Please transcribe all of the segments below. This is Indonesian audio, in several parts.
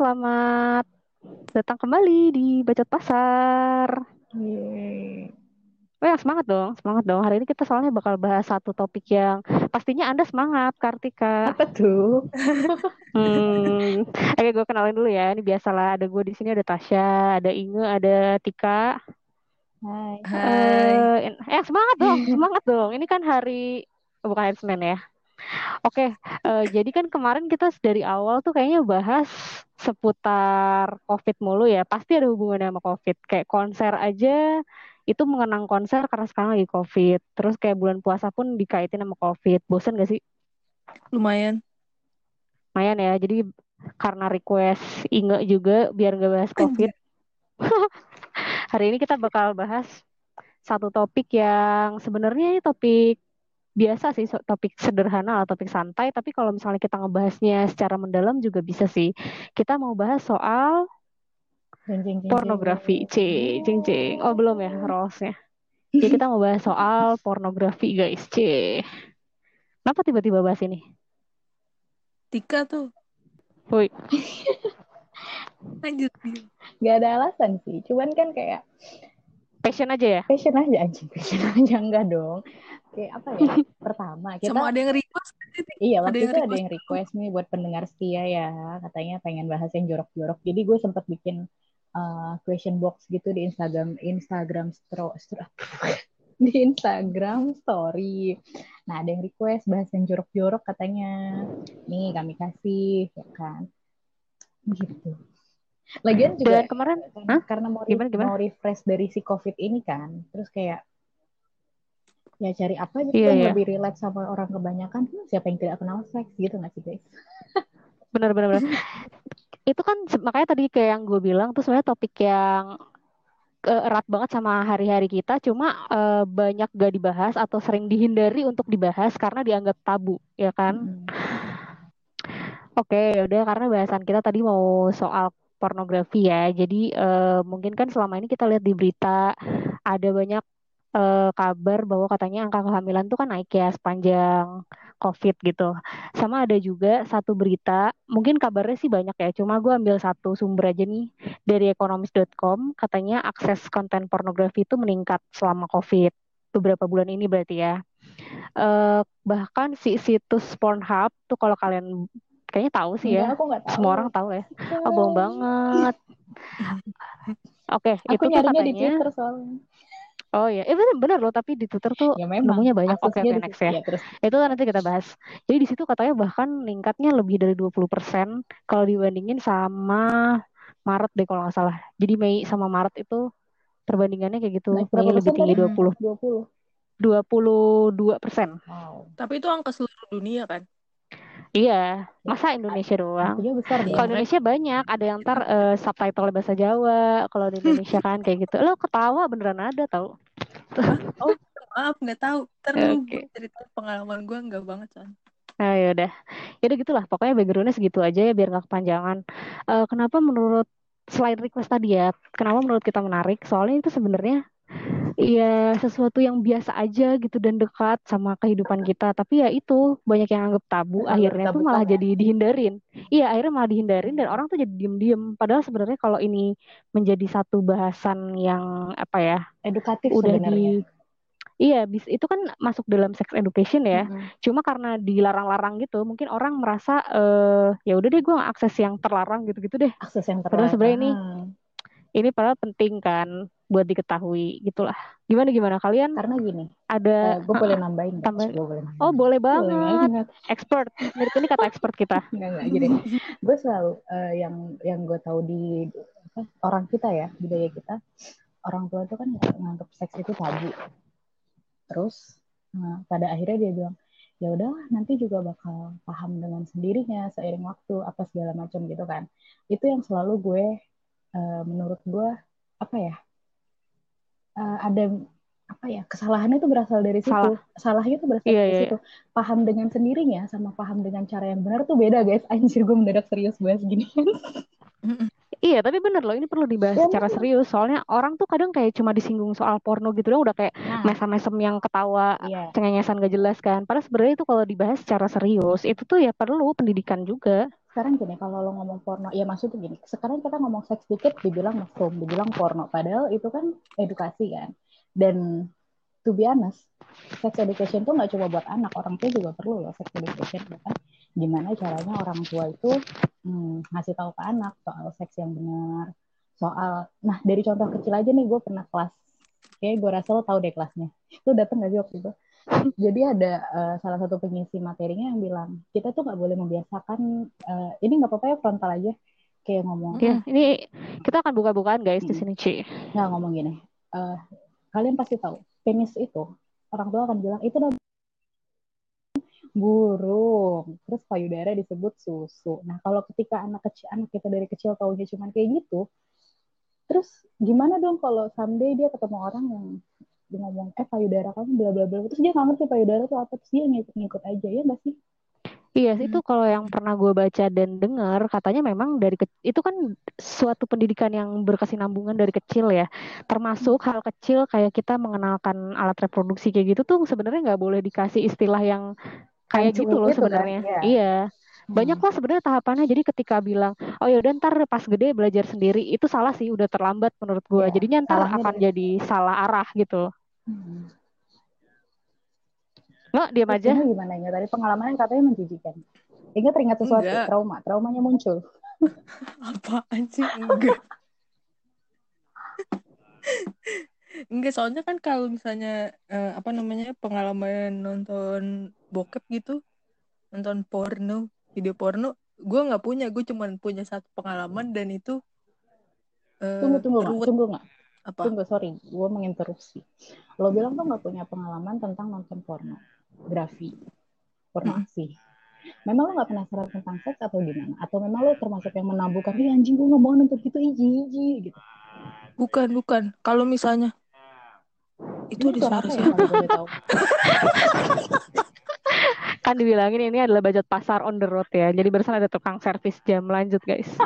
selamat datang kembali di Bacot Pasar. Yeay. Oh ya, semangat dong, semangat dong. Hari ini kita soalnya bakal bahas satu topik yang pastinya Anda semangat, Kartika. Apa tuh? Hmm, oke gue kenalin dulu ya. Ini biasalah ada gue di sini ada Tasya, ada Inge, ada Tika. Hai. Eh, in- eh semangat dong, semangat dong. Ini kan hari oh, bukan hari Senin ya. Oke, eh, jadi kan kemarin kita dari awal tuh kayaknya bahas seputar COVID mulu ya. Pasti ada hubungannya sama COVID. Kayak konser aja itu mengenang konser karena sekarang lagi COVID. Terus kayak bulan puasa pun dikaitin sama COVID. Bosen gak sih? lumayan Lumayan ya. Jadi karena request Inge juga biar gak bahas COVID. Hari ini kita bakal bahas satu topik yang sebenarnya ini topik biasa sih, topik sederhana atau topik santai. Tapi kalau misalnya kita ngebahasnya secara mendalam juga bisa sih. Kita mau bahas soal Jeng, jeng, jeng, pornografi. C, cing cing. Oh belum ya rolesnya. Ya kita mau bahas soal pornografi guys. C. Kenapa tiba-tiba bahas ini? Tika tuh Woi, lanjut dia Gak ada alasan sih. Cuman kan kayak passion aja ya. passion aja anjing. Passion aja enggak dong. Kayak apa ya? Pertama kita sama ada yang request Iya, ada waktu yang itu ada request yang request nih buat pendengar setia ya, katanya pengen bahas yang jorok-jorok. Jadi gue sempat bikin uh, question box gitu di Instagram, Instagram stro, stro- di Instagram story. Nah, ada yang request bahas yang jorok-jorok katanya. Nih kami kasih, ya kan? Gitu. Lagian juga Bulan kemarin, karena, karena mau, Gimana, gimana? mau refresh dari si COVID ini kan, terus kayak ya cari apa gitu Iya, yang iya. lebih relate sama orang kebanyakan Hmm, siapa yang tidak kenal seks gitu nggak sih guys benar-benar. benar. Itu kan makanya tadi kayak yang gue bilang tuh sebenarnya topik yang erat banget sama hari-hari kita, cuma eh, banyak gak dibahas atau sering dihindari untuk dibahas karena dianggap tabu, ya kan? Mm. Oke, ya udah karena bahasan kita tadi mau soal pornografi ya. Jadi eh, mungkin kan selama ini kita lihat di berita ada banyak eh, kabar bahwa katanya angka kehamilan tuh kan naik ya sepanjang COVID gitu. Sama ada juga satu berita, mungkin kabarnya sih banyak ya. Cuma gue ambil satu sumber aja nih dari ekonomis.com. Katanya akses konten pornografi itu meningkat selama COVID beberapa bulan ini berarti ya. Eh, bahkan si situs Pornhub tuh kalau kalian kayaknya tahu sih ya. Aku nggak tahu Semua orang tahu ya. Oh, bohong banget. Oke, aku itu tuh nyarinya di katanya. Twitter soalnya Oh iya, eh, bener, bener loh. Tapi di Twitter tuh ya memang nemunya banyak. Oke, di next ya. ya terus Itu nanti kita bahas. Jadi di situ katanya bahkan meningkatnya lebih dari 20% kalau dibandingin sama Maret deh kalau nggak salah. Jadi Mei sama Maret itu perbandingannya kayak gitu. naik Mei lebih tinggi tadi 20 20 22 persen. wow tapi itu angka seluruh dunia kan Iya, masa Indonesia doang? artinya besar Kalau Indonesia banyak, ada yang ntar eh, subtitle bahasa Jawa. Kalau di Indonesia kan kayak gitu. Lo ketawa beneran ada tau? oh maaf nggak tahu ntar Oke. gue cerita pengalaman gue nggak banget kan Nah, ya udah. Ya udah gitulah. Pokoknya backgroundnya segitu aja ya biar nggak kepanjangan. Eh, kenapa menurut selain request tadi ya, kenapa menurut kita menarik? Soalnya itu sebenarnya ya sesuatu yang biasa aja gitu dan dekat sama kehidupan kita. Tapi ya itu banyak yang anggap tabu. Anggap Akhirnya tuh tabu malah banget. jadi dihindarin. Iya, akhirnya malah dihindarin dan orang tuh jadi diem-diem. Padahal sebenarnya kalau ini menjadi satu bahasan yang apa ya, edukatif udah sebenarnya di Iya, bis itu kan masuk dalam sex education ya. Mm-mm. Cuma karena dilarang-larang gitu, mungkin orang merasa eh ya udah deh gue akses yang terlarang gitu-gitu deh. akses yang Padahal sebenarnya ini terlarang ini padahal penting kan buat diketahui gitulah. Gimana gimana kalian karena gini ada gue boleh nambahin nggak? tambahin. gue boleh nambahin Oh, boleh boleh banget. banget Expert. Mirip ini kata expert kita. Enggak, enggak, gini. gue selalu eh, yang yang gue tahu di apa, orang kita ya, budaya kita, orang tua itu kan nganggap seks itu tabu. Terus nah, pada akhirnya dia bilang, ya udah nanti juga bakal paham dengan sendirinya seiring waktu apa segala macam gitu kan. Itu yang selalu gue eh, menurut gue apa ya? eh, ada apa ya kesalahannya itu berasal dari situ Salah. salahnya itu berasal Iya, dari iya, iya. situ paham dengan sendirinya sama paham dengan cara yang benar tuh beda guys anjir gue mendadak serius bahas gini Iya, tapi bener loh, ini perlu dibahas Ya, secara serius. Soalnya orang tuh kadang kayak cuma disinggung soal porno gitu doang udah kayak nah mesem-mesem yang ketawa, iya cengengesan gak jelas kan. Padahal sebenarnya itu kalau dibahas secara serius, itu tuh ya perlu pendidikan juga. Sekarang gini kalau lo ngomong porno ya maksudnya gini sekarang kita ngomong seks dikit dibilang mushroom dibilang porno padahal itu kan edukasi kan. Dan to be honest sex education tuh nggak cuma buat anak orang tua juga perlu loh sex education kan. Gimana caranya orang tua itu hmm, ngasih tahu ke anak soal seks yang benar soal nah dari contoh kecil aja nih gue pernah kelas kayak gue rasa lo tau deh kelasnya. Lo dateng gak sih waktu itu jadi ada uh, salah satu pengisi materinya yang bilang kita tuh nggak boleh membiasakan uh, ini nggak apa-apa ya frontal aja. Kayak ngomong ya ini kita akan buka-bukaan guys hmm. di sini Ci. Nggak ngomong gini uh, kalian pasti tahu penis itu orang tua akan bilang itu udah burung. Terus payudara disebut susu. Nah kalau ketika anak kecil anak kita dari kecil tahunya cuma kayak gitu terus gimana dong kalau someday dia ketemu orang yang dia ngomong eh payudara kamu bla bla bla terus dia nggak ngerti payudara itu apa terus dia ngikut-ngikut aja ya nggak sih Iya, hmm. itu kalau yang pernah gue baca dan dengar, katanya memang dari ke, itu kan suatu pendidikan yang berkesinambungan dari kecil ya. Termasuk hmm. hal kecil kayak kita mengenalkan alat reproduksi kayak gitu tuh sebenarnya nggak boleh dikasih istilah yang kayak gitu loh sebenarnya. Kan? Yeah. Iya. Banyak hmm. lah sebenarnya tahapannya. Jadi ketika bilang, oh ya udah ntar pas gede belajar sendiri, itu salah sih, udah terlambat menurut gue. Yeah, Jadinya ntar akan dari... jadi salah arah gitu. Hmm. Lo diam aja. Ini gimana ya? Tadi pengalaman yang katanya menjijikan. Ingat teringat sesuatu, enggak. trauma. Traumanya muncul. Apaan sih? Enggak. Enggak, soalnya kan kalau misalnya uh, apa namanya pengalaman nonton bokep gitu, nonton porno, video porno, gue nggak punya, gue cuma punya satu pengalaman dan itu uh, tunggu tunggu nggak, tunggu nggak, apa? Tunggu sorry, gue menginterupsi. Lo bilang tuh nggak punya pengalaman tentang nonton porno pornografi, pornografi. Hmm. Memang lo gak penasaran tentang seks atau gimana? Atau memang lo termasuk yang menambukan, ih anjing gue gak mau nonton gitu, iji, iji, gitu. Bukan, bukan. Kalau misalnya, itu di suara siapa? Ya, kan dibilangin ini adalah budget pasar on the road ya. Jadi barusan ada tukang servis jam lanjut guys.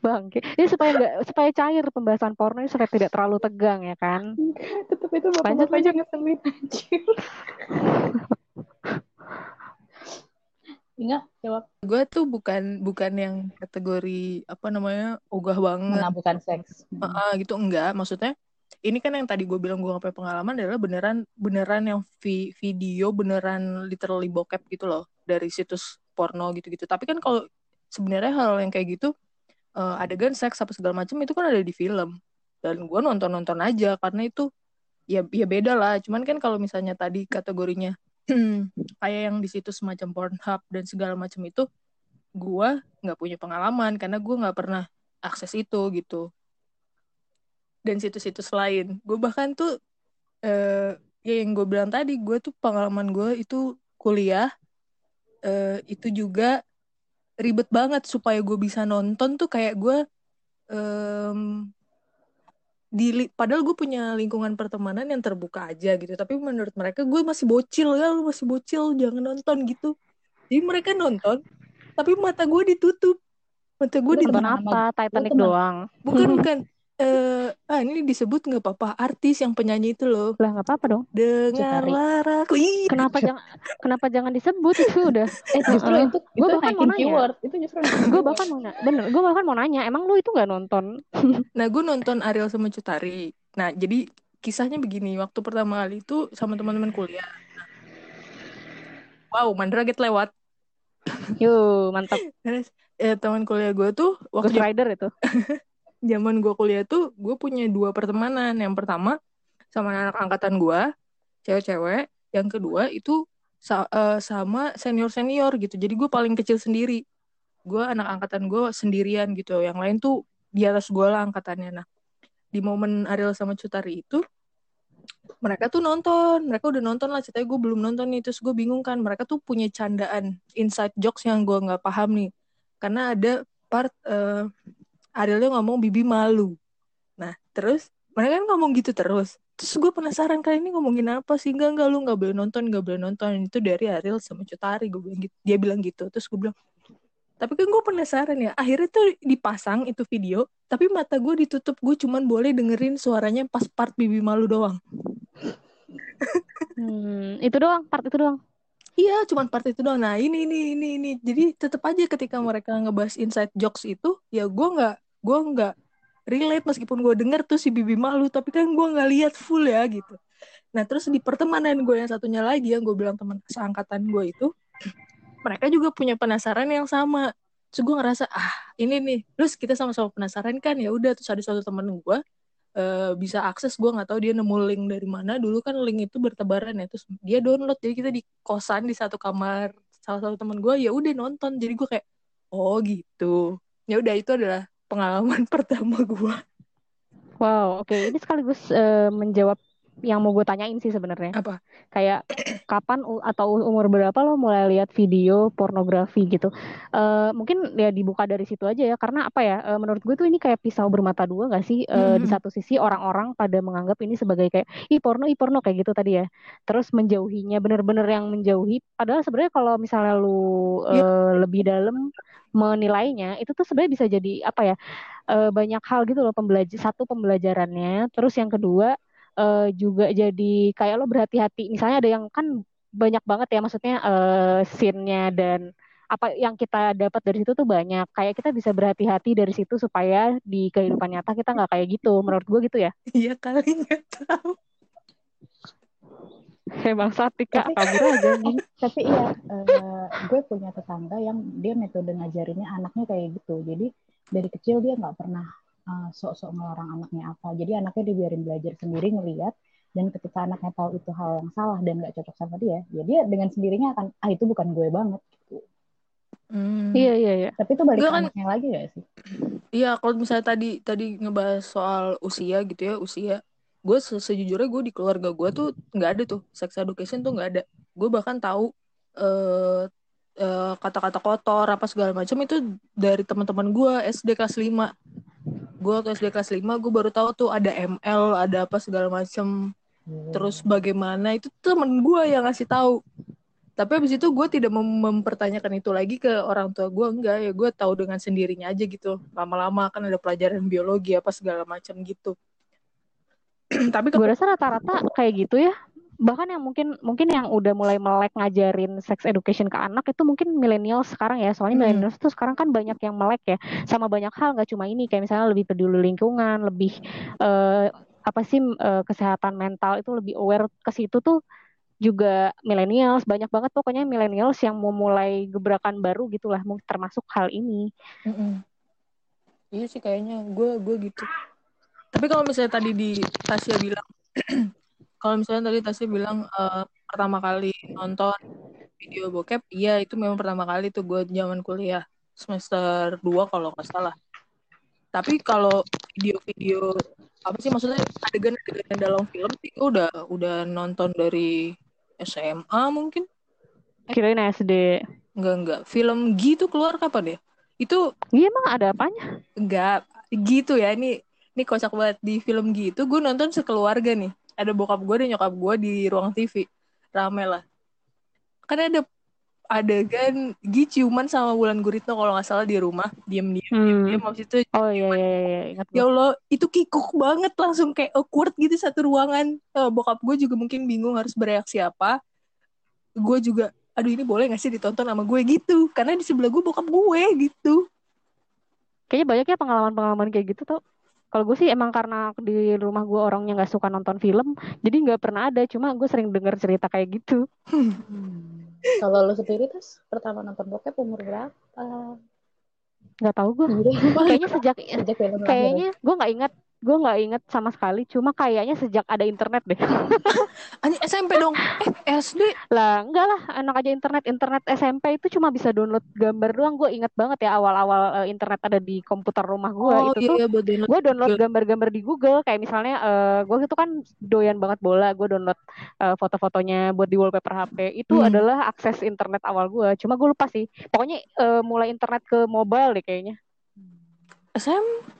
Bang, ini supaya enggak supaya cair pembahasan porno ini supaya tidak terlalu tegang ya kan? Tetap itu bapak lanjut lanjut ngeselin anjir. Ingat jawab. Gue tuh bukan bukan yang kategori apa namanya ogah banget. Menabungkan seks. Uh, uh, gitu enggak. Maksudnya ini kan yang tadi gue bilang gue ngapain pengalaman adalah beneran beneran yang vi video beneran literally bokep gitu loh dari situs porno gitu-gitu. Tapi kan kalau sebenarnya hal yang kayak gitu uh, adegan seks apa segala macam itu kan ada di film. Dan gue nonton nonton aja karena itu ya ya beda lah. Cuman kan kalau misalnya tadi kategorinya kayak yang di situ semacam Pornhub dan segala macam itu gue nggak punya pengalaman karena gue nggak pernah akses itu gitu. Dan situs-situs lain. Gue bahkan tuh uh, ya yang gue bilang tadi gue tuh pengalaman gue itu kuliah uh, itu juga ribet banget supaya gue bisa nonton tuh kayak gue um, di padahal gue punya lingkungan pertemanan yang terbuka aja gitu. Tapi menurut mereka gue masih bocil ya lu masih bocil jangan nonton gitu. Jadi mereka nonton tapi mata gue ditutup. Mata gue ditutup. apa? Titanic doang. Bukan bukan eh uh, ah ini disebut nggak apa-apa artis yang penyanyi itu loh. Lah nggak apa-apa dong. Dengarlah aku. Kenapa jangan kenapa jangan disebut? Itu udah. Eh justru uh, itu gue bahkan mau nanya. keyword. itu justru gue bahkan mau nanya bener gue bahkan mau nanya emang lu itu nggak nonton? Nah gue nonton Ariel sama Cutari nah jadi kisahnya begini waktu pertama kali itu sama teman-teman kuliah. Wow Mandra get lewat. Yuk mantap. Eh, teman kuliah gue tuh waktu Ghost Rider itu zaman gue kuliah tuh gue punya dua pertemanan. Yang pertama sama anak angkatan gue cewek-cewek. Yang kedua itu sa uh, sama senior senior gitu. Jadi gue paling kecil sendiri. Gue anak angkatan gue sendirian gitu. Yang lain tuh di atas gue lah angkatannya. Nah di momen Ariel sama Cutari itu mereka tuh nonton. Mereka udah nonton lah. Ceritanya gue belum nonton nih. Terus gue bingung kan mereka tuh punya candaan inside jokes yang gue nggak paham nih. Karena ada part uh, Arielnya ngomong Bibi malu. Nah, terus mereka kan ngomong gitu terus. Terus gue penasaran kali ini ngomongin apa sih? Enggak, enggak, lu nggak boleh nonton, nggak boleh nonton. Itu dari Ariel sama Cutari, gue bilang gitu. Dia bilang gitu. Terus gue bilang, tapi kan gue penasaran ya. Akhirnya tuh dipasang itu video, tapi mata gue ditutup. Gue cuman boleh dengerin suaranya pas part Bibi malu doang. Hmm, itu doang, part itu doang. Iya, cuma part itu doang. Nah, ini ini ini ini. Jadi tetap aja ketika mereka ngebahas inside jokes itu, ya gue nggak gue nggak relate meskipun gue denger tuh si Bibi malu, tapi kan gue nggak lihat full ya gitu. Nah, terus di pertemanan gue yang satunya lagi yang gue bilang teman seangkatan gue itu, mereka juga punya penasaran yang sama. Terus gue ngerasa ah ini nih, terus kita sama-sama penasaran kan ya udah terus ada suatu temen gue uh, bisa akses gue nggak tahu dia nemu link dari mana dulu kan link itu bertebaran ya terus dia download jadi kita di kosan di satu kamar salah satu teman gue ya udah nonton jadi gue kayak oh gitu ya udah itu adalah pengalaman pertama gue wow oke okay. ini sekaligus uh, menjawab yang mau gue tanyain sih sebenarnya. Apa? Kayak kapan atau umur berapa lo mulai lihat video pornografi gitu? Uh, mungkin ya dibuka dari situ aja ya, karena apa ya? Uh, menurut gue tuh ini kayak pisau bermata dua gak sih? Uh, mm-hmm. Di satu sisi orang-orang pada menganggap ini sebagai kayak i porno, i porno kayak gitu tadi ya. Terus menjauhinya, bener-bener yang menjauhi. Padahal sebenarnya kalau misalnya lu uh, yeah. lebih dalam menilainya, itu tuh sebenarnya bisa jadi apa ya? Uh, banyak hal gitu loh pembelajar satu pembelajarannya terus yang kedua uh, juga jadi kayak lo berhati-hati. Misalnya ada yang kan banyak banget ya maksudnya uh, scene-nya dan apa yang kita dapat dari situ tuh banyak. Kayak kita bisa berhati-hati dari situ supaya di kehidupan nyata kita nggak kayak gitu. Menurut gue gitu ya. Iya kali nggak tahu. Emang sati kak kabur aja nih. Tapi iya, uh, gue punya tetangga yang dia metode ngajarinnya anaknya kayak gitu. Jadi dari kecil dia nggak pernah uh, sok-sok ngelarang anaknya apa. Jadi anaknya dibiarin belajar sendiri ngeliat dan ketika anaknya tahu itu hal yang salah dan gak cocok sama dia, ya dia dengan sendirinya akan ah itu bukan gue banget gitu. Hmm. Iya iya iya. Tapi itu balik ke kan, anaknya lagi gak sih? Iya, kalau misalnya tadi tadi ngebahas soal usia gitu ya, usia. Gue se sejujurnya gue di keluarga gue tuh nggak ada tuh sex education tuh nggak ada. Gue bahkan tahu uh, uh, kata-kata kotor apa segala macam itu dari teman-teman gue SD kelas 5 gue waktu SD kelas 5 gue baru tahu tuh ada ML ada apa segala macem. Hmm. terus bagaimana itu temen gue yang ngasih tahu. Tapi abis itu gue tidak mem mempertanyakan itu lagi ke orang tua gue enggak. Ya gue tahu dengan sendirinya aja gitu. Lama-lama kan ada pelajaran biologi apa segala macam gitu. Tapi gue rasa rata-rata kayak gitu ya bahkan yang mungkin mungkin yang udah mulai melek ngajarin sex education ke anak itu mungkin milenial sekarang ya. Soalnya hmm. milenial itu sekarang kan banyak yang melek ya. Sama banyak hal nggak cuma ini. Kayak misalnya lebih peduli lingkungan lebih uh, apa sih uh, kesehatan mental itu lebih aware ke situ tuh juga milenials banyak banget pokoknya milenials yang mau mulai gebrakan baru gitulah. Termasuk hal ini. Mm -mm. iya sih kayaknya. Gue gue gitu. Tapi kalau misalnya tadi di Tasya bilang kalau misalnya tadi Tasya bilang uh, pertama kali nonton video bokep, iya itu memang pertama kali tuh gue zaman kuliah semester 2 kalau nggak salah. Tapi kalau video-video apa sih maksudnya adegan-adegan dalam film sih udah udah nonton dari SMA mungkin. Eh, Kirain SD. Enggak enggak. Film gitu keluar kapan ya? Itu Iya emang ada apanya? Enggak, gitu ya. Ini ini kocak banget di film gitu gue nonton sekeluarga nih ada bokap gue dan nyokap gue di ruang TV rame lah. Kan ada adegan Gi ciuman sama Wulan Guritno kalau nggak salah di rumah. Diem diem hmm. diem diem habis itu oh iya iya iya ingat ya Allah itu kikuk banget langsung kayak awkward gitu satu ruangan. Uh, bokap gue juga mungkin bingung harus bereaksi apa. Gue juga aduh ini boleh gak sih ditonton sama gue? Gitu. Karena di sebelah gue bokap gue gitu. Kayaknya banyak ya pengalaman-pengalaman kayak gitu tuh kalau gue sih emang karena di rumah gue orangnya nggak suka nonton film, jadi nggak pernah ada. Cuma gue sering dengar cerita kayak gitu. Hmm. Kalau lo sendiri terus pertama nonton bokep umur berapa? Nggak tahu gue. Kayaknya sejak, sejak kayaknya gue nggak ingat gue nggak inget sama sekali cuma kayaknya sejak ada internet deh. Ani SMP dong. Eh SD lah enggak lah anak aja internet. Internet SMP itu cuma bisa download gambar doang. Gue inget banget ya awal-awal uh, internet ada di komputer rumah gue oh, itu iya, tuh. gue download gambar-gambar di Google. Kayak misalnya uh, gue itu kan doyan banget bola. Gue download uh, foto-fotonya buat di wallpaper HP itu hmm. adalah akses internet awal gue cuma gue lupa sih. Pokoknya uh, mulai internet ke mobile deh kayaknya. SM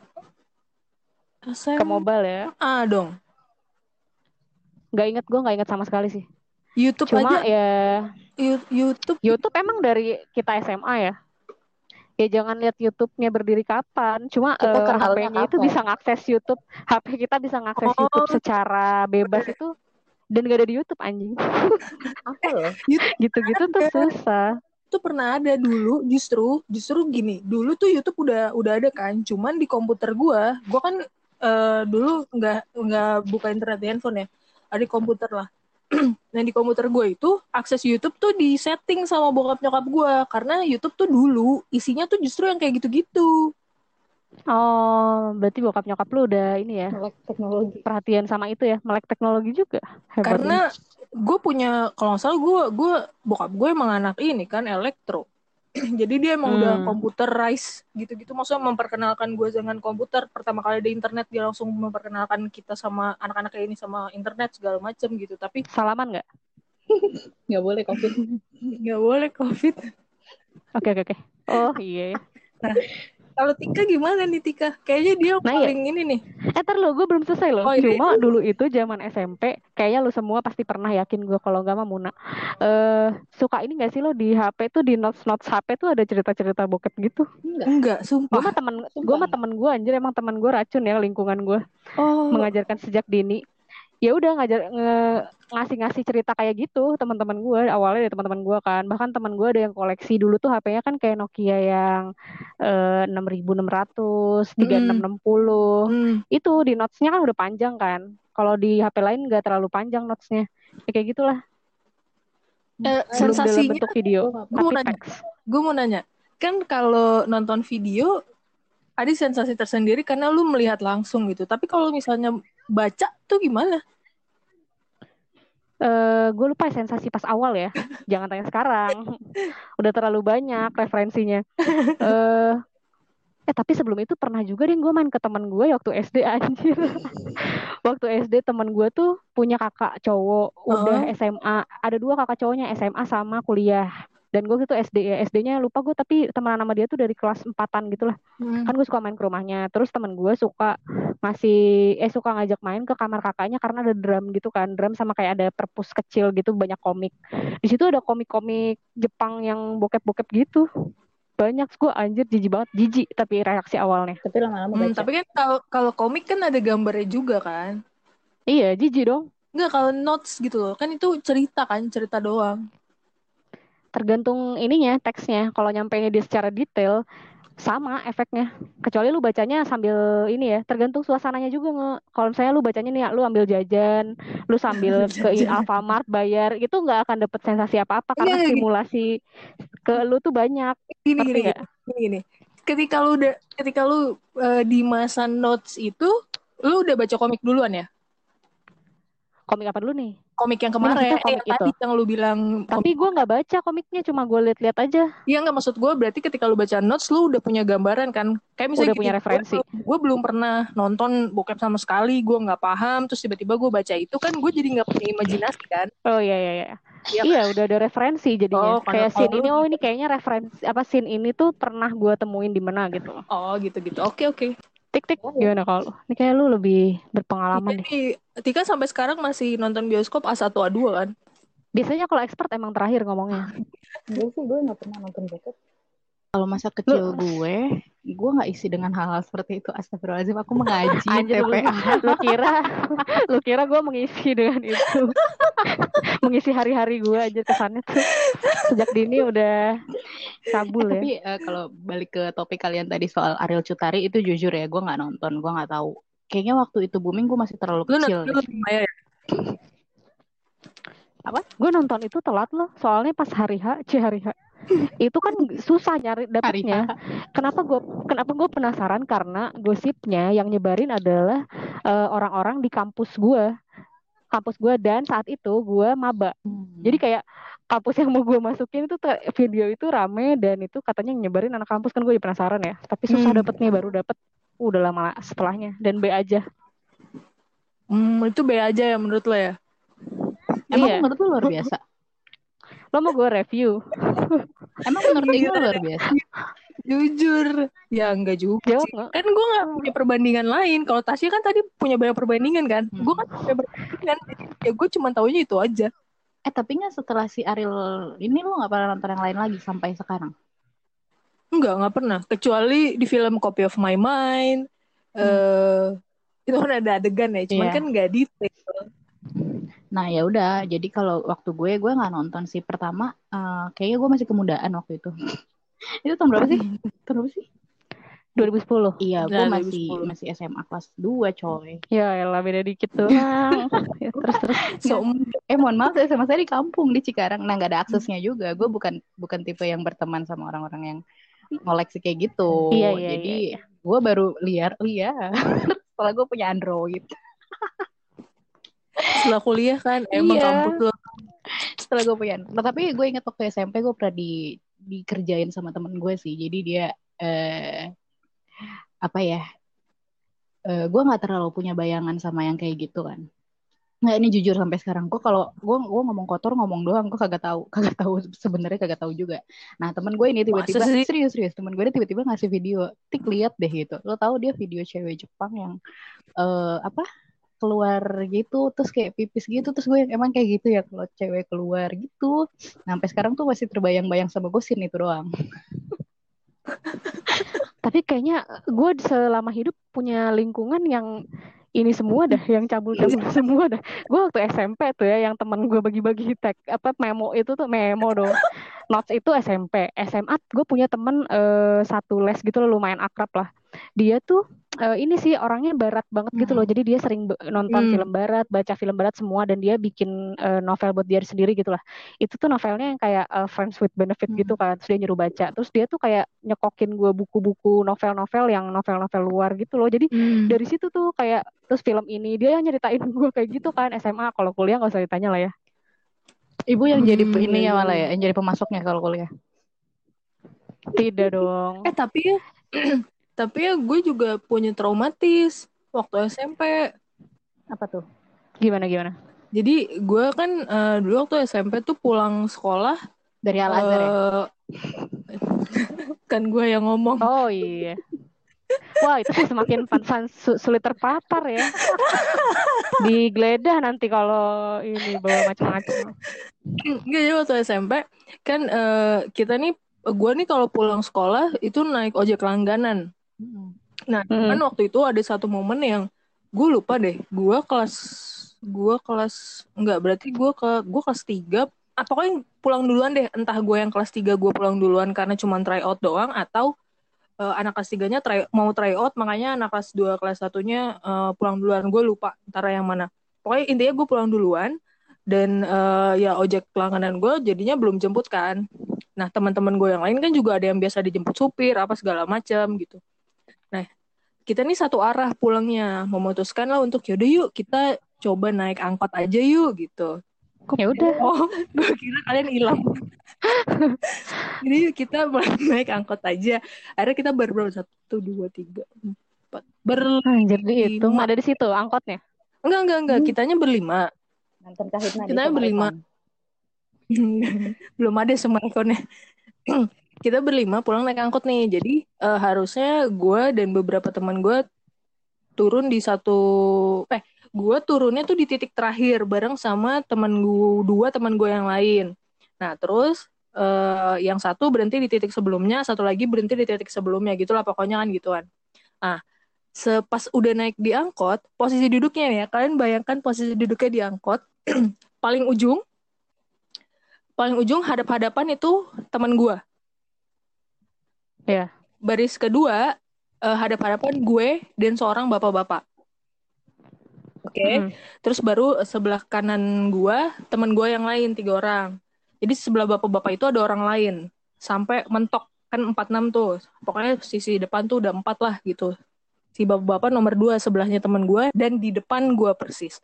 SM... Ke mobile ya? Ah dong. Gak inget gue gak inget sama sekali sih. YouTube Cuma aja. ya. YouTube. YouTube emang dari kita SMA ya. Ya jangan lihat YouTube-nya berdiri kapan. Cuma uh, eh, HP-nya itu bisa ngakses YouTube. HP kita bisa ngakses oh. YouTube secara bebas itu dan gak ada di YouTube anjing Apa loh? gitu-gitu tuh susah Itu pernah ada dulu justru justru gini. Dulu tuh YouTube udah udah ada kan. Cuman di komputer gua, gua kan eh, dulu nggak nggak buka internet di handphone ya. Ada di komputer lah. nah di komputer gue itu akses YouTube tuh di setting sama bokap nyokap gue karena YouTube tuh dulu isinya tuh justru yang kayak gitu-gitu oh berarti bokap nyokap lu udah ini ya Melek teknologi. perhatian sama itu ya melek teknologi juga Hebat karena gue punya kalau nggak salah gue gue bokap gue emang anak ini kan elektro jadi dia emang udah Hmm. computerize gitu-gitu maksudnya memperkenalkan gue dengan komputer pertama kali di internet dia langsung memperkenalkan kita sama anak-anak kayak ini sama internet segala macem gitu tapi salaman nggak Nggak boleh covid. nggak boleh covid oke oke oke oh iya ya. Kalau Tika gimana nih Tika kayaknya dia Nah, iya. paling ini nih Eh, ntar lo, gue belum selesai loh. Oh, iya. Cuma dulu itu zaman SMP, kayaknya lo semua pasti pernah yakin gue kalau nggak mah Muna. Eh, suka ini gak sih lo di HP tuh di notes notes HP tuh ada cerita-cerita bokep gitu. Enggak. enggak Gue sumpah mah temen, gue mah temen gue anjir emang temen gue racun ya lingkungan gue oh mengajarkan sejak dini. Ya udah ngajar nge- ngasih-ngasih cerita kayak gitu teman-teman gue awalnya dari teman-teman gue kan. Bahkan teman gue ada yang koleksi dulu tuh HP-nya kan kayak Nokia yang eh, enam ribu enam ratus tiga enam enam puluh. Hmm. itu di notesnya kan udah panjang kan. Kalau di HP lain nggak terlalu panjang notesnya. Ya, kayak gitulah. Eh, belum dalam sensasinya bentuk video gue mau nanya. gue mau nanya. Kan kalau nonton video ada sensasi tersendiri karena lu melihat langsung gitu. Tapi kalau misalnya baca tuh gimana eh gue lupa sensasi pas awal ya. Jangan tanya sekarang. Udah terlalu banyak referensinya. Eh eh tapi sebelum itu pernah juga deh gue main ke teman gue waktu SD anjir. Waktu SD teman gue tuh punya kakak cowok. Udah SMA ada dua kakak cowoknya SMA sama kuliah dan gue gitu SD ya SD-nya lupa gue tapi teman sama dia tuh dari kelas empatan gitu lah. Kan gue suka main ke rumahnya. Terus teman gue suka masih eh suka ngajak main ke kamar kakaknya karena ada drum gitu kan. Drum sama kayak ada perpus kecil gitu banyak komik. Di situ ada komik-komik Jepang yang bokep-bokep gitu. Banyak. Gue anjir jijik banget. Jijik tapi reaksi awalnya. Tapi lama-lama Hmm, baca. tapi kan kalau kalau komik kan ada gambarnya juga kan? Iya jijik dong. Enggak kalau notes gitu loh. Kan itu cerita kan cerita doang tergantung ininya teksnya. Kalau nyampeinnya dia secara detail sama efeknya. Kecuali lu bacanya sambil ini ya tergantung suasananya juga nge. Kalau misalnya lu bacanya nih lu ambil jajan lu sambil ke. Alfamart bayar itu nggak akan dapet sensasi apa-apa karena Iya, gitu. stimulasi ke lu tuh banyak. Gini ngerti gini gini gini. Ketika lu udah ketika lu eh, di masa notes itu lu udah baca komik duluan ya? Komik apa dulu nih komik yang Ini kemarin. eh, komik yang tadi yang lu bilang tapi gue nggak baca komiknya cuma gue liat-liat aja. Iya nggak maksud gue berarti ketika lu baca notes lu udah punya gambaran kan? Kayak misalnya Udah punya gini, referensi. gue, gue belum pernah nonton bokep sama sekali gue nggak paham terus tiba-tiba gue baca itu kan? Gue jadi nggak punya imajinasi kan? Oh iya iya iya. Iya iya udah ada referensi jadinya. Oh, kayak scene ini oh ini kayaknya referensi apa scene ini tuh pernah gue temuin di mana gitu. Oh gitu gitu oke oke tik tik gimana kalau? Ini kayak lu lebih berpengalaman deh. jadi Tika sampai sekarang masih nonton bioskop A1 A2 kan? Biasanya kalau expert emang terakhir ngomongnya. Gue sih gue nggak pernah nonton bokep. Kalau masa kecil gue, gue nggak isi dengan hal-hal seperti itu. Astagfirullahaladzim, aku mengaji Anjir lu, TPA. lu kira lu kira gue mengisi dengan itu mengisi hari-hari gue aja kesannya tuh sejak dini udah kabul ya Tapi eh, kalau balik ke topik kalian tadi soal Ariel Cutari itu jujur ya, gue nggak nonton, gue nggak tahu. Kayaknya waktu itu booming gue masih terlalu lu kecil. lu ya gue nonton itu telat loh soalnya pas hari H C hari H itu kan susah nyari dapetnya kenapa gue kenapa gue penasaran? Karena gosipnya yang nyebarin adalah eh, orang-orang di kampus gue kampus gue dan saat itu gue maba. Hmm. jadi kayak kampus yang mau gue masukin itu ter- video itu rame dan itu katanya nyebarin anak kampus. Kan gue jadi penasaran ya. Tapi susah Hmm. dapetnya baru dapet. Udah lama setelahnya. Dan B aja. Hmm, itu B aja ya menurut lo ya? Emang Iya. menurut lu luar biasa? lo mau gue review Emang menurut Ingo luar biasa? jujur ya enggak juga jawab sih. kan gue nggak punya perbandingan lain kalau Tasya kan tadi punya banyak perbandingan kan Hmm. gue kan punya perbandingan ya gue cuma taunya itu aja Eh tapi nggak setelah si Ariel ini lu nggak pernah nonton yang lain lagi sampai sekarang? Enggak, nggak pernah. Kecuali di film Copy of My Mind. eh itu kan ada adegan ya, cuman Iya. kan nggak detail. Nah ya udah, jadi kalau waktu gue gue nggak nonton sih pertama, uh, kayaknya gue masih kemudaan waktu itu. itu tahun berapa sih? Tahun berapa sih? 2010. Iya, gue Nah, masih 2010. masih SMA kelas 2 coy. Ya elah beda dikit tuh. Ya, terus terus. So, Eh mohon maaf SMA saya di kampung di Cikarang. Nah nggak ada aksesnya juga. Gue bukan bukan tipe yang berteman sama orang-orang yang ngoleksi kayak gitu. Iya, iya, Jadi iya, gue baru liar liar setelah gue punya Android. Setelah kuliah kan emang Iya. kampus lo Setelah gue punya. Nah, tapi gue inget waktu SMP gue pernah di dikerjain sama temen gue sih. Jadi dia eh apa ya? Eh gue nggak terlalu punya bayangan sama yang kayak gitu kan. Nggak ini jujur sampai sekarang gue kalau gue gue ngomong kotor ngomong doang gue kagak tahu kagak tahu sebenarnya kagak tahu juga. Nah temen gue ini tiba-tiba serius serius temen gue ini tiba-tiba ngasih video tik lihat deh gitu. Lo tahu dia video cewek Jepang yang eh apa keluar gitu terus kayak pipis gitu terus gue emang kayak gitu ya kalau cewek keluar gitu. Nah, sampai sekarang tuh masih terbayang-bayang sama gue scene itu doang. Tapi kayaknya gue selama hidup punya lingkungan yang ini semua dah, yang cabul-cabul semua dah. Gue waktu SMP tuh ya, yang temen gue bagi-bagi tag apa memo itu tuh memo dong. Notes itu SMP, SMA gue punya temen eh, satu les gitu loh, lumayan akrab lah. Dia tuh eh, ini sih orangnya barat banget gitu loh. Hmm. Jadi dia sering nonton Hmm. film barat, baca film barat semua dan dia bikin eh, novel buat dia sendiri gitu lah. Itu tuh novelnya yang kayak eh, Friends with Benefit Hmm. gitu kan. Terus dia nyuruh baca. Terus dia tuh kayak nyekokin gue buku-buku novel-novel yang novel-novel luar gitu loh. Jadi Hmm. dari situ tuh kayak terus film ini dia yang nyeritain gue kayak gitu kan SMA. Kalau kuliah nggak usah ditanya lah ya. Ibu yang jadi Hmm, ininya iya, malah iya. ya, yang jadi pemasoknya kalau kuliah. Tidak dong. eh tapi ya tapi ya gue juga punya traumatis waktu SMP Apa tuh? Gimana gimana? jadi gue kan eh, dulu waktu SMP tuh pulang sekolah Dari Al Azhar ya? eh, kan gue yang ngomong Oh iya. Wah itu sih semakin pansan su- sulit terpapar ya. Digeledah nanti kalau ini bawa macam-macam. Enggak, jadi waktu SMP kan eh, kita nih gue nih kalau pulang sekolah itu naik ojek langganan. Nah, Mm. kan waktu itu ada satu momen yang gue lupa deh. Gue kelas gue kelas enggak berarti gue ke gue kelas 3 ah, pokoknya pulang duluan deh. Entah gue yang kelas 3 gue pulang duluan karena cuma try out doang atau eh, anak kelas 3-nya try, mau try out makanya anak kelas 2 kelas satunya eh, pulang duluan. Gue lupa antara yang mana. Pokoknya intinya gue pulang duluan dan eh, ya ojek langganan gue jadinya belum jemput kan. Nah, teman-teman gue yang lain kan juga ada yang biasa dijemput supir apa segala macam gitu. Nah, kita nih satu arah pulangnya, memutuskan lah untuk yaudah yuk kita coba naik angkot aja yuk gitu. Ya udah. Oh, gue kira kalian hilang. Jadi yuk kita mulai naik angkot aja. Akhirnya kita berberapa satu dua tiga empat berlima. Anjir dihitung ada di situ angkotnya. Enggak enggak enggak, Hmm. kitanya berlima. Nonton Kahitna di Kita Summer berlima. Belum ada semua ikonnya kita berlima pulang naik angkot nih. Jadi eh, harusnya gue dan beberapa teman gue turun di satu eh gue turunnya tuh di titik terakhir bareng sama teman gue dua teman gue yang lain. Nah terus eh, yang satu berhenti di titik sebelumnya satu lagi berhenti di titik sebelumnya. Gitulah pokoknya kan gituan. Nah sepas udah naik di angkot posisi duduknya ya kalian bayangkan posisi duduknya di angkot paling ujung paling ujung hadap-hadapan itu teman gue. Iya. Baris kedua eh, hadap-hadapan gue dan seorang bapak-bapak. Oke. Mm. Terus baru sebelah kanan gue teman gue yang lain tiga orang. Jadi sebelah bapak-bapak itu ada orang lain. Sampai mentok kan empat enam tuh. Pokoknya sisi depan tuh udah empat lah gitu. Si bapak-bapak nomor dua sebelahnya teman gue dan di depan gue persis.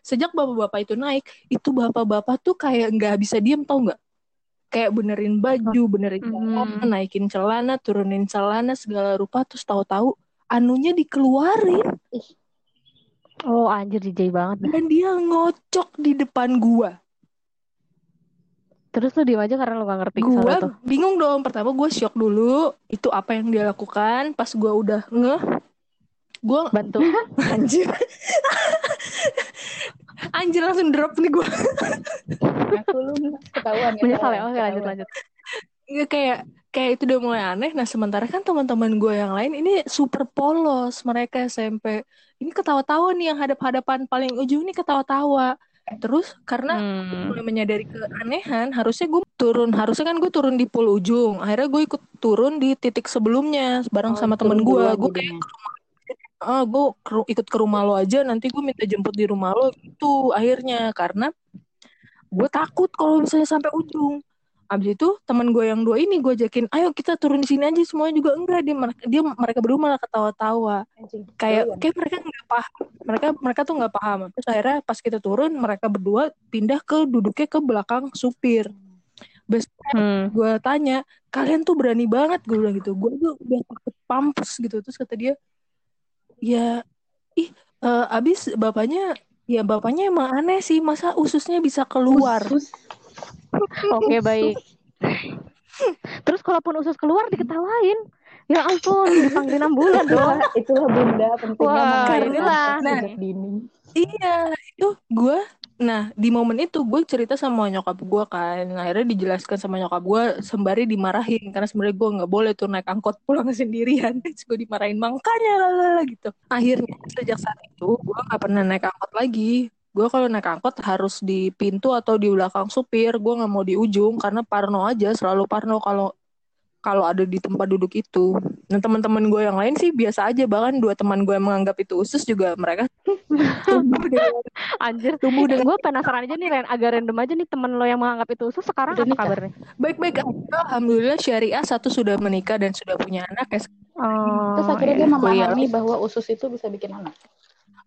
Sejak bapak-bapak itu naik, itu bapak-bapak tuh kayak nggak bisa diem tau nggak? Kayak benerin baju, benerin celana, Hmm. naikin celana, turunin celana segala rupa, terus tahu-tahu anunya dikeluarin Oh anjir DJ banget dah. dan dia ngocok di depan gua. Terus lu diem aja karena lu gak ngerti tuh. bingung dong. Pertama gue shock dulu. Itu apa yang dia lakukan. Pas gua udah ngeh, gua Bantu. anjir. anjir langsung drop nih gua. Aku lu ketahuan ya. Menyesal ya. Oke lanjut ketahuan. lanjut. Iya, kayak kayak itu udah mulai aneh. Nah sementara kan teman-teman gue yang lain ini super polos mereka SMP. Ini ketawa-tawa nih yang hadap-hadapan paling ujung ini ketawa-tawa. terus karena Hmm. mulai menyadari keanehan harusnya gue turun harusnya kan gue turun di pool ujung akhirnya gue ikut turun di titik sebelumnya bareng Oh, sama temen gue gue kayak jadinya. Ah gue ke- ikut ke rumah lo aja nanti gue minta jemput di rumah lo gitu akhirnya. Karena gue takut kalau misalnya sampai ujung. Abis itu teman gue yang dua ini gue ajakin ayo kita turun di sini aja semuanya juga enggak. Dia mereka dia mereka berdua malah ketawa-tawa. Anjing. kayak kayak mereka nggak paham mereka mereka tuh nggak paham. Terus akhirnya pas kita turun mereka berdua pindah ke duduknya ke belakang supir. Besok Hmm. gue tanya kalian tuh berani banget? Gue bilang gitu. Gue tuh udah takut pampus gitu. Terus kata dia ya ih eh, abis bapaknya ya bapaknya emang aneh sih masa ususnya bisa keluar Usus. Oke, baik. Terus kalaupun usus keluar diketawain. Ya ampun, dipanggilin ambulan dong. Itulah, itulah bunda pentingnya Wah, mengenalkan inilah. seks Nah. dini. Iya, itu gue. Nah, di momen itu gue cerita sama nyokap gue kan. Akhirnya dijelaskan sama nyokap gue sembari dimarahin karena sebenarnya gue nggak boleh tuh naik angkot pulang sendirian. Terus gue dimarahin makanya lalala gitu. Akhirnya sejak saat itu gue nggak pernah naik angkot lagi. Gue kalau naik angkot harus di pintu atau di belakang supir. Gue nggak mau di ujung karena parno aja. Selalu parno kalau kalau ada di tempat duduk itu. Nah teman-teman gue yang lain sih biasa aja. Bahkan dua teman gue yang menganggap itu usus juga mereka tumbuh dengan Anjir. tumbuh dengan Gue penasaran aja nih, Ren. Agak random aja nih temen lo yang menganggap itu usus sekarang Udah apa nikah? kabarnya? baik-baik aja. Alhamdulillah syariah satu sudah menikah dan sudah punya anak ya. Oh, Terus akhirnya iya. dia kuliah. memahami bahwa usus itu bisa bikin anak.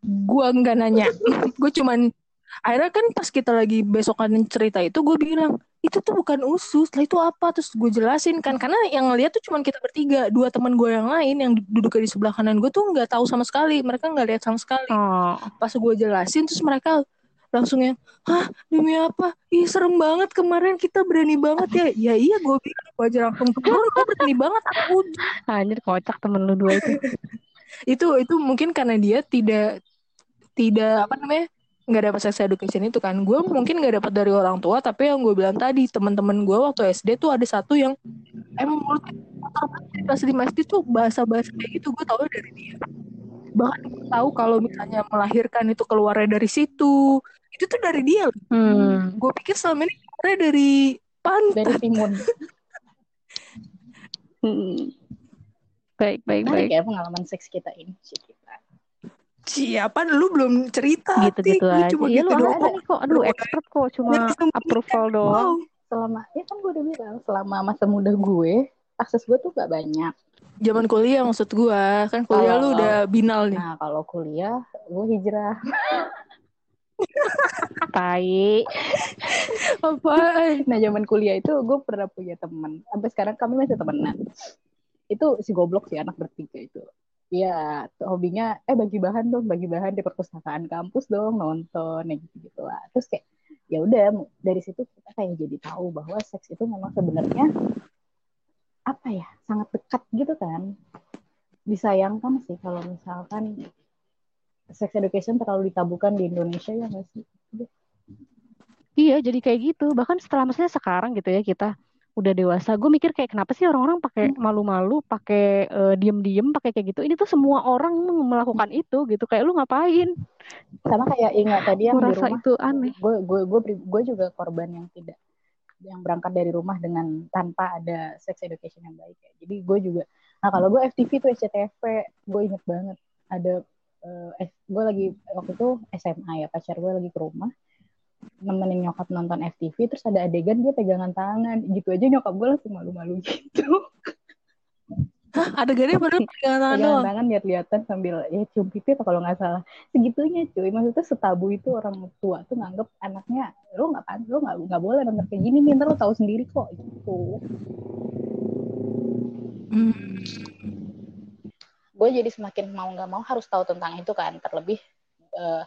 Gua nggak nanya. gue cuman akhirnya kan pas kita lagi besokan cerita itu gue bilang itu tuh bukan usus. Lah itu apa? Terus gue jelasin kan. Karena yang ngeliat tuh cuman kita bertiga. Dua teman gue yang lain yang duduk di sebelah kanan gue tuh nggak tahu sama sekali. Mereka nggak lihat sama sekali. Oh, pas gue jelasin terus mereka langsung yang hah? Demi apa? Ih serem banget. Kemarin kita berani banget ya. Ya iya gue bilang. Wajar langsung turun gue berani banget. Aku anjir kocak temen lu dua itu. itu itu mungkin karena dia tidak tidak apa namanya nggak dapat sex education itu kan gue mungkin nggak dapat dari orang tua tapi yang gue bilang tadi teman-teman gue waktu SD tuh ada satu yang emang banget. kelas lima SD tuh bahasa-bahasa kayak gitu gue tahu dari dia bahkan gue tahu kalau misalnya melahirkan itu keluarnya dari situ itu tuh dari dia loh. Hmm. gue pikir selama ini keluarnya dari pantat Dari timun. Hmm. Baik, baik, Menarik baik. ya pengalaman seks kita ini. Shit, kita. Siapa lu belum cerita Gitu-gitu. Lu aja. cuma Iya gitu lu doang. ada nih kok. Aduh, expert kok. Cuma approval doang. Wow. Selama, ya kan gue udah bilang, selama masa muda gue, akses gue tuh gak banyak. Zaman kuliah maksud gua kan kuliah lu Kalau- udah binal nih. Nah, kalau kuliah, gue hijrah. Tai. Apa? Nah, zaman kuliah itu gue pernah punya teman. Sampai sekarang kami masih temenan. Itu si goblok sih anak bertiga itu. Iya, hobinya eh bagi bahan dong, bagi bahan di perpustakaan kampus dong, nonton ya gitu gitu lah. Terus kayak ya udah dari situ kita kayak jadi tahu bahwa seks itu memang sebenarnya apa ya sangat dekat gitu kan. Disayangkan sih kalau misalkan sex education terlalu ditabukan di Indonesia ya nggak? Iya, jadi kayak gitu. Bahkan setelah maksudnya sekarang gitu ya kita udah dewasa, gue mikir kayak kenapa sih orang-orang pakai malu-malu, pakai eh, diem-diem, pakai kayak gitu. Ini tuh semua orang melakukan itu gitu. Kayak lu ngapain? Sama kayak ingat tadi yang Gue di rasa rumah itu aneh. gue gue gue gue juga korban yang tidak yang berangkat dari rumah dengan tanpa ada sex education yang baik ya. Jadi gue juga nah kalau gue FTV tuh SCTV gue inget banget ada eh gue lagi waktu itu SMA ya pacar gue lagi ke rumah nemenin nyokap nonton FTV terus ada adegan dia pegangan tangan. Gitu aja nyokap gue langsung malu-malu gitu. Hah, adegannya padahal pegangan tangan pegangan doang. tangan lihat-lihatan sambil ya cium pipi apa kalau nggak salah. Segitunya cuy. Maksudnya setabu itu orang tua tuh nganggep anaknya lo nggak pan lo nggak nggak boleh nonton kayak gini nih ntar lo tahu sendiri kok gitu. Hmm. gue jadi semakin mau nggak mau harus tahu tentang itu kan terlebih eh,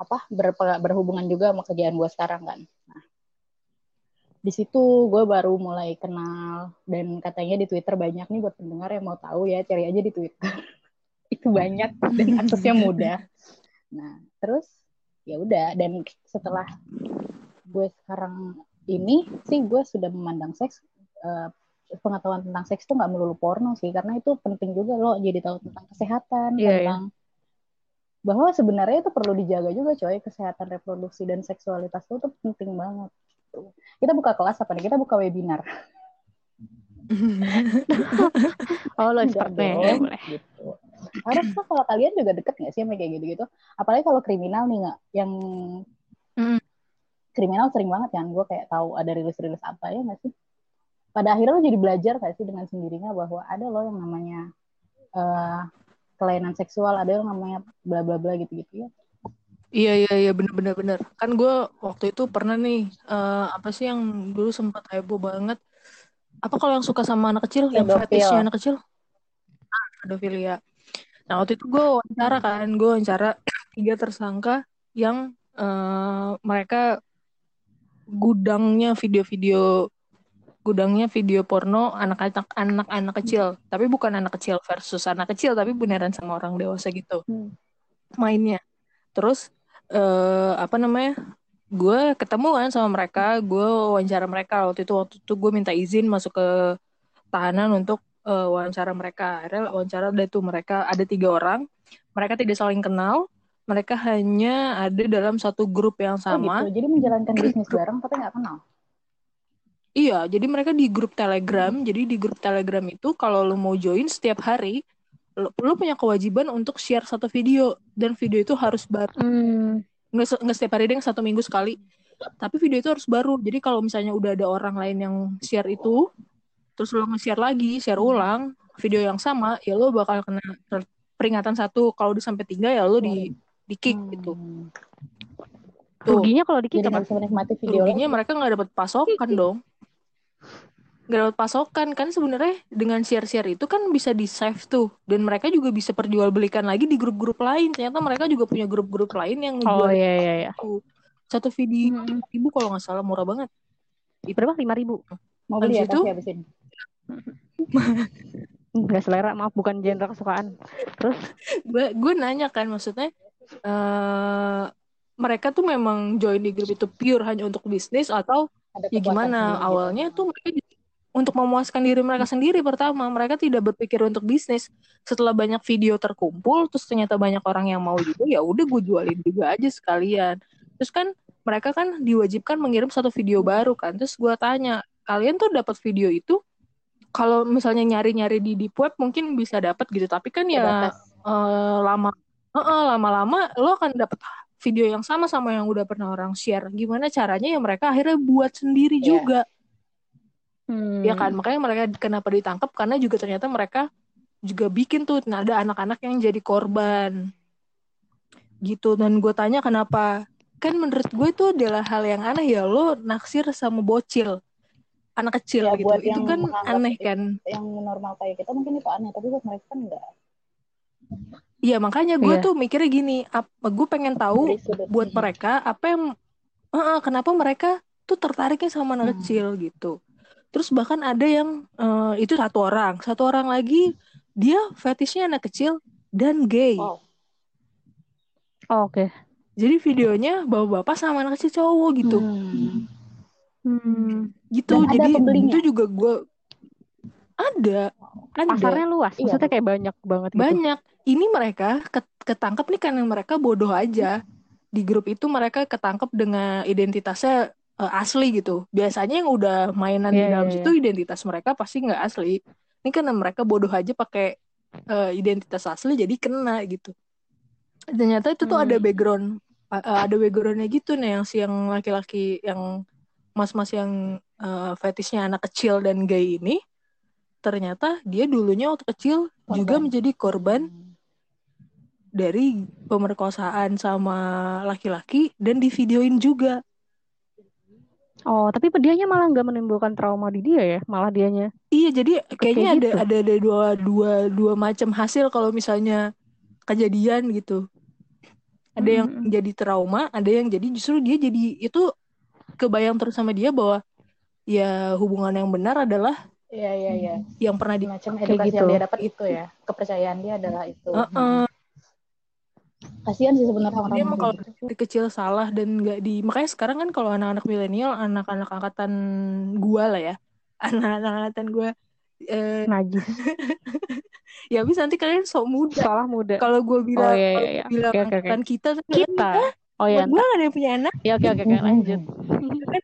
apa berpe- berhubungan juga sama kerjaan gue sekarang kan. Nah di situ gue baru mulai kenal dan katanya di Twitter banyak nih buat pendengar yang mau tahu ya cari aja di Twitter. Itu banyak dan aksesnya mudah. Nah terus ya udah dan setelah gue sekarang ini sih gue sudah memandang seks eh, pengetahuan tentang seks itu nggak melulu porno sih karena itu penting juga lo jadi tahu tentang kesehatan Iya, iya. tentang bahwa sebenarnya itu perlu dijaga juga coy. Kesehatan reproduksi dan seksualitas itu tuh penting banget gitu. kita buka kelas apa nih? Kita buka webinar. Oh lo expertnya ya boleh. gitu. Harus lah kalau kalian juga deket nggak sih sama kayak gitu gitu apalagi kalau kriminal nih nggak yang Mm. kriminal sering banget kan gue kayak tahu ada rilis-rilis apa ya nggak sih? Pada akhirnya lo jadi belajar gak sih dengan sendirinya bahwa ada loh yang namanya eh kelainan seksual ada yang namanya bla bla bla gitu gitu ya Iya iya iya bener bener bener. Kan gue waktu itu pernah nih eh, apa sih yang dulu sempat heboh banget. Apa kalau yang suka sama anak kecil, yang fetishnya anak kecil? Ah, pedofilia. Nah waktu itu gue wawancara kan, gue wawancara tiga tersangka yang eh, mereka gudangnya video-video gudangnya video porno anak-anak anak-anak kecil, tapi bukan anak kecil versus anak kecil, tapi beneran sama orang dewasa gitu Hmm. mainnya. Terus eh apa namanya? Gue ketemu kan sama mereka, gue wawancara mereka waktu itu waktu itu gue minta izin masuk ke tahanan untuk eh, wawancara mereka. Akhirnya wawancara ada tuh mereka ada tiga orang, mereka tidak saling kenal, mereka hanya ada dalam satu grup yang Oh sama. gitu. Jadi menjalankan bisnis bareng tapi nggak kenal. Iya, jadi mereka di grup Telegram. Jadi di grup Telegram itu kalau lo mau join setiap hari, lo, lo punya kewajiban untuk share satu video dan video itu harus baru. Hmm. Nggak, se- nggak setiap hari deh, satu minggu sekali. Tapi video itu harus baru. Jadi kalau misalnya udah ada orang lain yang share itu, terus lo nge-share lagi, share ulang video yang sama, ya lo bakal kena peringatan satu. Kalau udah sampai tiga ya lo di di kick gitu. Hmm. Tuh. ruginya kalau dikit Jadi apa bisa menikmati video ruginya lagi. mereka nggak dapat pasokan dong nggak dapat pasokan kan sebenarnya dengan share-share itu kan bisa di save tuh. Dan mereka juga bisa perjualbelikan lagi di grup-grup lain. Ternyata mereka juga punya grup-grup lain yang oh iya iya iya. satu video Hmm. ibu kalau nggak salah murah banget. Berapa? Lima ribu? Mau beli ya? itu? pasti habis ini. nggak selera maaf bukan genre kesukaan. Terus? Gue gue nanya kan maksudnya eh mereka tuh memang join di grup itu pure hanya untuk bisnis atau Ada ya gimana? sendiri gitu. awalnya tuh mereka di- untuk memuaskan diri mereka sendiri pertama. Mereka tidak berpikir untuk bisnis. Setelah banyak video terkumpul terus ternyata banyak orang yang mau juga ya udah gue jualin juga aja sekalian. Terus kan mereka kan diwajibkan mengirim satu video baru kan. Terus gue tanya kalian tuh dapat video itu? Kalau misalnya nyari-nyari di deep web mungkin bisa dapat gitu. Tapi kan ya eh, lama eh, lama-lama lo akan dapat video yang sama sama yang udah pernah orang share. Gimana caranya ya mereka akhirnya buat sendiri Iya. juga hmm. ya kan? Makanya mereka kenapa ditangkap? Karena juga ternyata mereka juga bikin tuh nah, ada anak-anak yang jadi korban. Gitu. Dan gue tanya kenapa? Kan menurut gue itu adalah hal yang aneh ya. Lo naksir sama bocil anak kecil Ya, gitu. buat itu kan aneh itu- kan? Yang normal kayak kita mungkin itu aneh, tapi buat mereka kan enggak. Iya makanya gue Iya. tuh mikirnya gini. Apa gue pengen tahu buat mereka apa yang Heeh, kenapa mereka tuh tertariknya sama anak Hmm. kecil gitu terus bahkan ada yang eh, itu satu orang. Satu orang lagi dia fetishnya anak kecil dan gay. Wow. Oh, oke. Jadi videonya bawa bapak sama anak kecil cowok gitu. Hmm. hmm. gitu Dan jadi itu juga gue ada. Ada. Pasarnya luas Iya. maksudnya kayak banyak banget gitu. Banyak. Ini mereka ket- ketangkep nih karena mereka bodoh aja. Di grup itu mereka ketangkep dengan identitasnya eh, asli gitu biasanya yang udah mainan di Iya, dalam iya, situ identitas mereka pasti nggak asli ini karena mereka bodoh aja pakai eh, identitas asli jadi kena gitu ternyata itu tuh Hmm. ada background eh, ada backgroundnya gitu nih yang si yang laki-laki yang mas-mas yang eh, fetishnya anak kecil dan gay ini ternyata dia dulunya waktu kecil juga Korban. menjadi korban dari pemerkosaan sama laki-laki dan di videoin juga. Oh tapi dianya malah nggak menimbulkan trauma di dia ya malah dianya Iya, jadi kayaknya ada gitu. ada ada dua dua dua macam hasil kalau misalnya kejadian gitu. Ada yang Mm-mm. jadi trauma, ada yang jadi justru dia jadi itu kebayang terus sama dia bahwa ya hubungan yang benar adalah Iya, iya, iya. yang pernah di Macam Kayak edukasi gitu. yang dia dapat itu ya. Kepercayaan dia adalah itu. Heeh. Hmm. Kasihan sih sebenarnya Dia orang-orang emang kayak kalau gitu. dari kecil salah dan nggak di makanya sekarang kan kalau anak-anak milenial, anak-anak angkatan gua lah ya, anak-anak angkatan gua eh, najis ya bisa nanti kalian sok muda Seolah muda. kalau gue bilang Oh iya iya iya. bilang oke oke. angkatan kita Kita. Oh iya. gue gak ada yang punya anak Ya oke oke lanjut. kan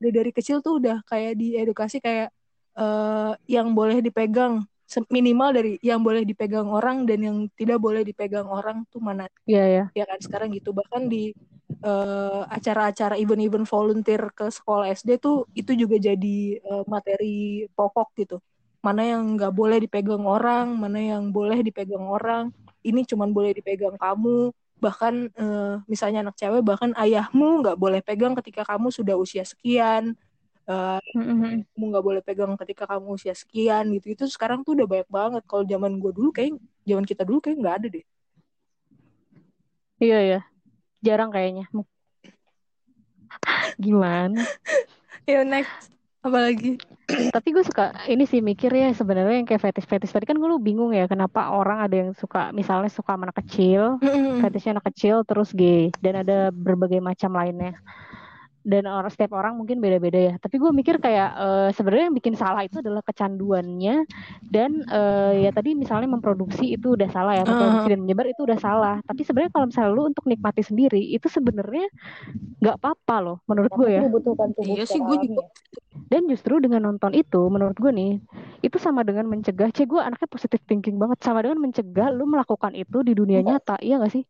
dari kecil tuh udah kayak diedukasi kayak eh yang boleh dipegang minimal dari yang boleh dipegang orang dan yang tidak boleh dipegang orang tuh mana. Iya ya. ya kan sekarang gitu. Bahkan di eh, acara-acara event-event volunteer ke sekolah SD tuh itu juga jadi eh, materi pokok gitu. Mana yang nggak boleh dipegang orang mana yang boleh dipegang orang. Ini cuman boleh dipegang kamu. Bahkan eh, misalnya anak cewek bahkan ayahmu nggak boleh pegang ketika kamu sudah usia sekian Eh, Mm-mm. kamu nggak boleh pegang ketika kamu usia sekian gitu itu sekarang tuh udah banyak banget kalau zaman gue dulu kayak zaman kita dulu kayak nggak ada deh Iya ya. Jarang kayaknya. Gimana? ya next apalagi Tapi gue suka ini sih mikir ya sebenarnya yang kayak fetish-fetish tadi kan gue lu bingung ya kenapa orang ada yang suka misalnya suka anak kecil, fetishnya anak kecil terus gay dan ada berbagai macam lainnya. Dan orang setiap orang mungkin beda-beda ya. Tapi gue mikir kayak eh, sebenarnya yang bikin salah itu adalah kecanduannya dan eh, ya tadi misalnya memproduksi itu udah salah ya, memproduksi dan menyebar itu udah salah. Tapi sebenarnya kalau misalnya lu untuk nikmati sendiri itu sebenarnya nggak apa-apa loh menurut gue ya. Iya sih, gue juga. ya. Dan justru dengan nonton itu, menurut gue nih, itu sama dengan mencegah. Cek gue anaknya positive thinking banget, sama dengan mencegah lu melakukan itu di dunia nyata, iya gak sih?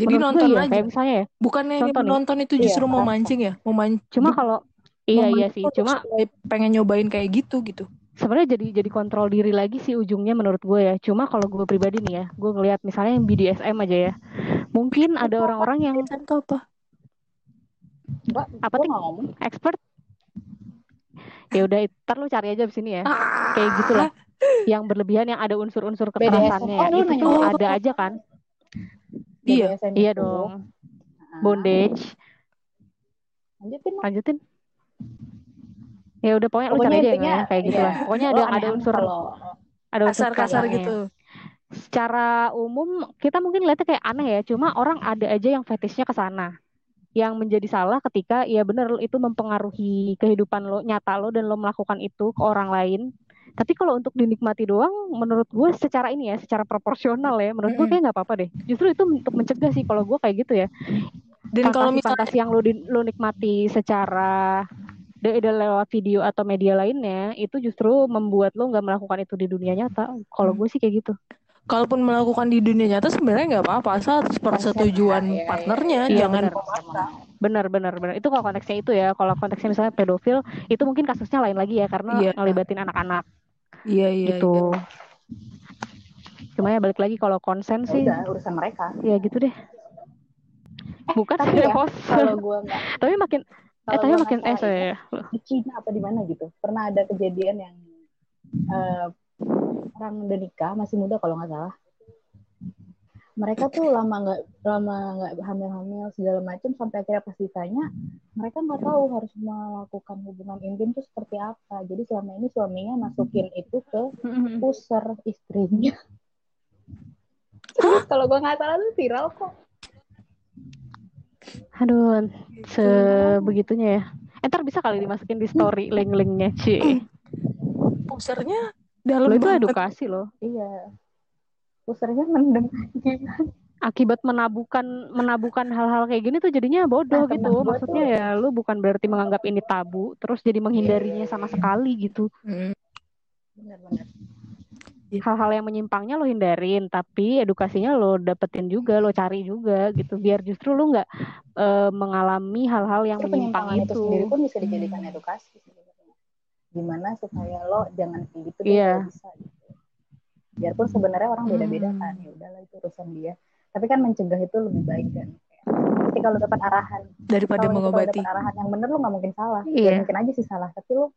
Jadi Menurut nonton iya, aja. kayak misalnya ya. Bukannya Nonton nonton itu Iya, justru mau rasa. mancing ya? Mau mancing. Cuma kalau iya iya sih, cuma pengen nyobain kayak gitu gitu. sebenarnya jadi jadi kontrol diri lagi sih ujungnya menurut gue ya. Cuma kalau gue pribadi nih ya, gue ngelihat misalnya yang BDSM aja ya, mungkin ada orang-orang yang apa? Apa gua tuh? expert. Ya udah, ntar lu cari aja di sini ya. Ah, Kayak gitulah. Yang berlebihan yang ada unsur-unsur kekerasannya ya. Oh, Itu tuh ada aja kan. Iya. BDSM Iya itu, dong. ah, Bondage. Lanjutin Mak. lanjutin ya udah pokoknya, lu Pokoknya cari aja yang kayak gitu iya. lah pokoknya Lo ada ada unsur kalau ada unsur kasarnya. gitu. secara umum kita mungkin lihatnya kayak aneh ya cuma orang ada aja yang fetishnya ke sana yang menjadi salah ketika ya bener itu mempengaruhi kehidupan lo nyata lo dan lo melakukan itu ke orang lain tapi kalau untuk dinikmati doang menurut gue secara ini ya secara proporsional ya menurut gue kayak nggak apa-apa deh justru itu untuk mencegah sih kalau gue kayak gitu ya Dan kalau misalnya fantasi-fantasi yang lo di- lo nikmati secara de- lewat video atau media lainnya itu justru membuat lo nggak melakukan itu di dunia nyata. Kalau gue sih kayak gitu. kalaupun melakukan di dunia nyata sebenarnya nggak apa-apa asal persetujuan Iya, iya, partnernya iya. jangan Iya, benar. Benar benar benar. Itu kalau konteksnya itu ya. Kalau konteksnya misalnya pedofil itu mungkin kasusnya lain lagi ya karena Iya. ngelibatin anak-anak iya iya gitu. iya. Cuma ya balik lagi kalau konsen ya sih udah urusan mereka. ya gitu deh. Bukan tapi ya, host. Kalau gue nggak tapi makin eh tapi gua makin eh saya di Cina apa di mana gitu pernah ada kejadian yang eh, orang udah nikah masih muda kalau nggak salah mereka tuh lama nggak lama nggak hamil-hamil segala macam sampai akhirnya pas ditanya mereka nggak tahu harus melakukan hubungan intim tuh seperti apa jadi selama ini suaminya masukin itu ke user istrinya Terus kalau gua nggak salah tuh viral kok Aduh, sebegitunya ya. Eh, ntar bisa kali dimasukin di story link-linknya, Ci. Usernya Lo dalam itu banget. edukasi loh. iya usernya mendem Akibat menabukan menabukan hal-hal kayak gini tuh jadinya bodoh Nah, gitu. Maksudnya tuh- ya lu bukan berarti menganggap ini tabu, terus jadi menghindarinya sama sekali gitu. Mm. benar-benar Hal-hal yang menyimpangnya lo hindarin, tapi edukasinya lo dapetin juga, lo cari juga gitu. Biar justru lo nggak eh, mengalami hal-hal yang menyimpang penyimpangan itu itu. sendiri pun bisa dijadikan edukasi sebenarnya. Gimana supaya lo jangan kayak gitu Iya. kalau bisa gitu. Biarpun sebenarnya orang beda-beda Hmm. kan, ya udahlah itu urusan dia. Tapi kan mencegah itu lebih baik kan. Ketika lo dapat arahan, daripada kalau lo mengobati. dapat arahan yang benar lo nggak mungkin salah. Iya. Ya mungkin aja sih salah, tapi lo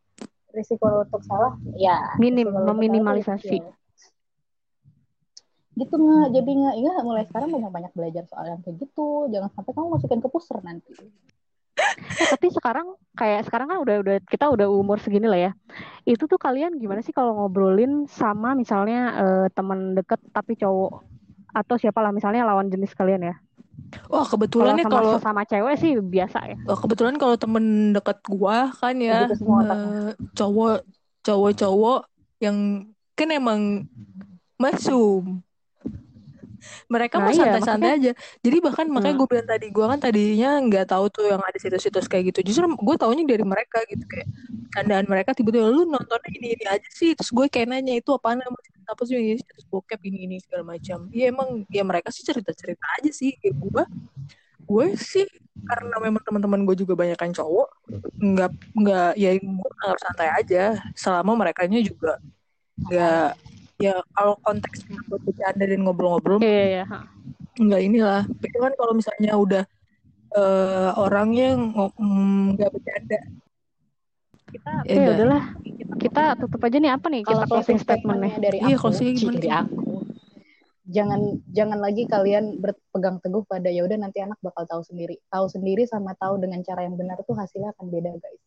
risiko lo untuk salah, ya Minim, salah meminimalisasi. kecil. Gitu nggak, jadi nggak, ya mulai sekarang banyak-banyak belajar soal yang kayak gitu. Jangan sampai kamu masukin ke puser nanti. Eh, tapi sekarang kayak sekarang kan udah udah kita udah umur segini lah ya. Itu tuh kalian gimana sih kalau ngobrolin sama misalnya eh, teman deket tapi cowok atau siapa lah misalnya lawan jenis kalian ya. Wah kebetulan nih kalau sama cewek sih biasa ya. wah, kebetulan kalau temen deket gua kan ya otaknya. eh, cowok cowok-cowok yang mungkin emang mesum mereka Nah, mah iya, santai-santai aja. Jadi bahkan makanya Hmm. gue bilang tadi gue kan tadinya nggak tahu tuh yang ada situs-situs kayak gitu. Justru gue taunya dari mereka gitu kayak candaan mereka tiba-tiba lu nontonnya ini ini aja sih. Terus gue kayak nanya itu apa namanya apa sih ini situs bokep ini ini segala macam? Ya emang ya mereka sih cerita-cerita aja sih. Kayak gue gue sih karena memang teman-teman gue juga banyak kan cowok nggak nggak ya gue anggap santai aja. Selama mereka juga nggak ya kalau konteksnya buat bercanda dan ngobrol-ngobrol Iya, iya, iya. Nggak inilah itu kan kalau misalnya udah eh, orangnya mm, nggak bercanda kita Ya udahlah, kita tutup aja nih apa nih Kalau kita closing statementnya. dari Iya, aku, closing dari aku. Jangan jangan lagi kalian berpegang teguh pada ya udah nanti anak bakal tahu sendiri. Tahu sendiri sama tahu dengan cara yang benar tuh hasilnya akan beda, guys.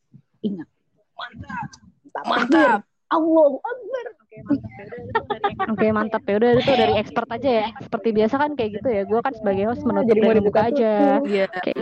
Ingat. Mantap. mantap Allahu Akbar. Oke mantap ya udah itu dari expert aja ya. Seperti biasa kan kayak gitu ya. Gue kan sebagai host menutup Jadi mau dari buka aja. Iya. Oke.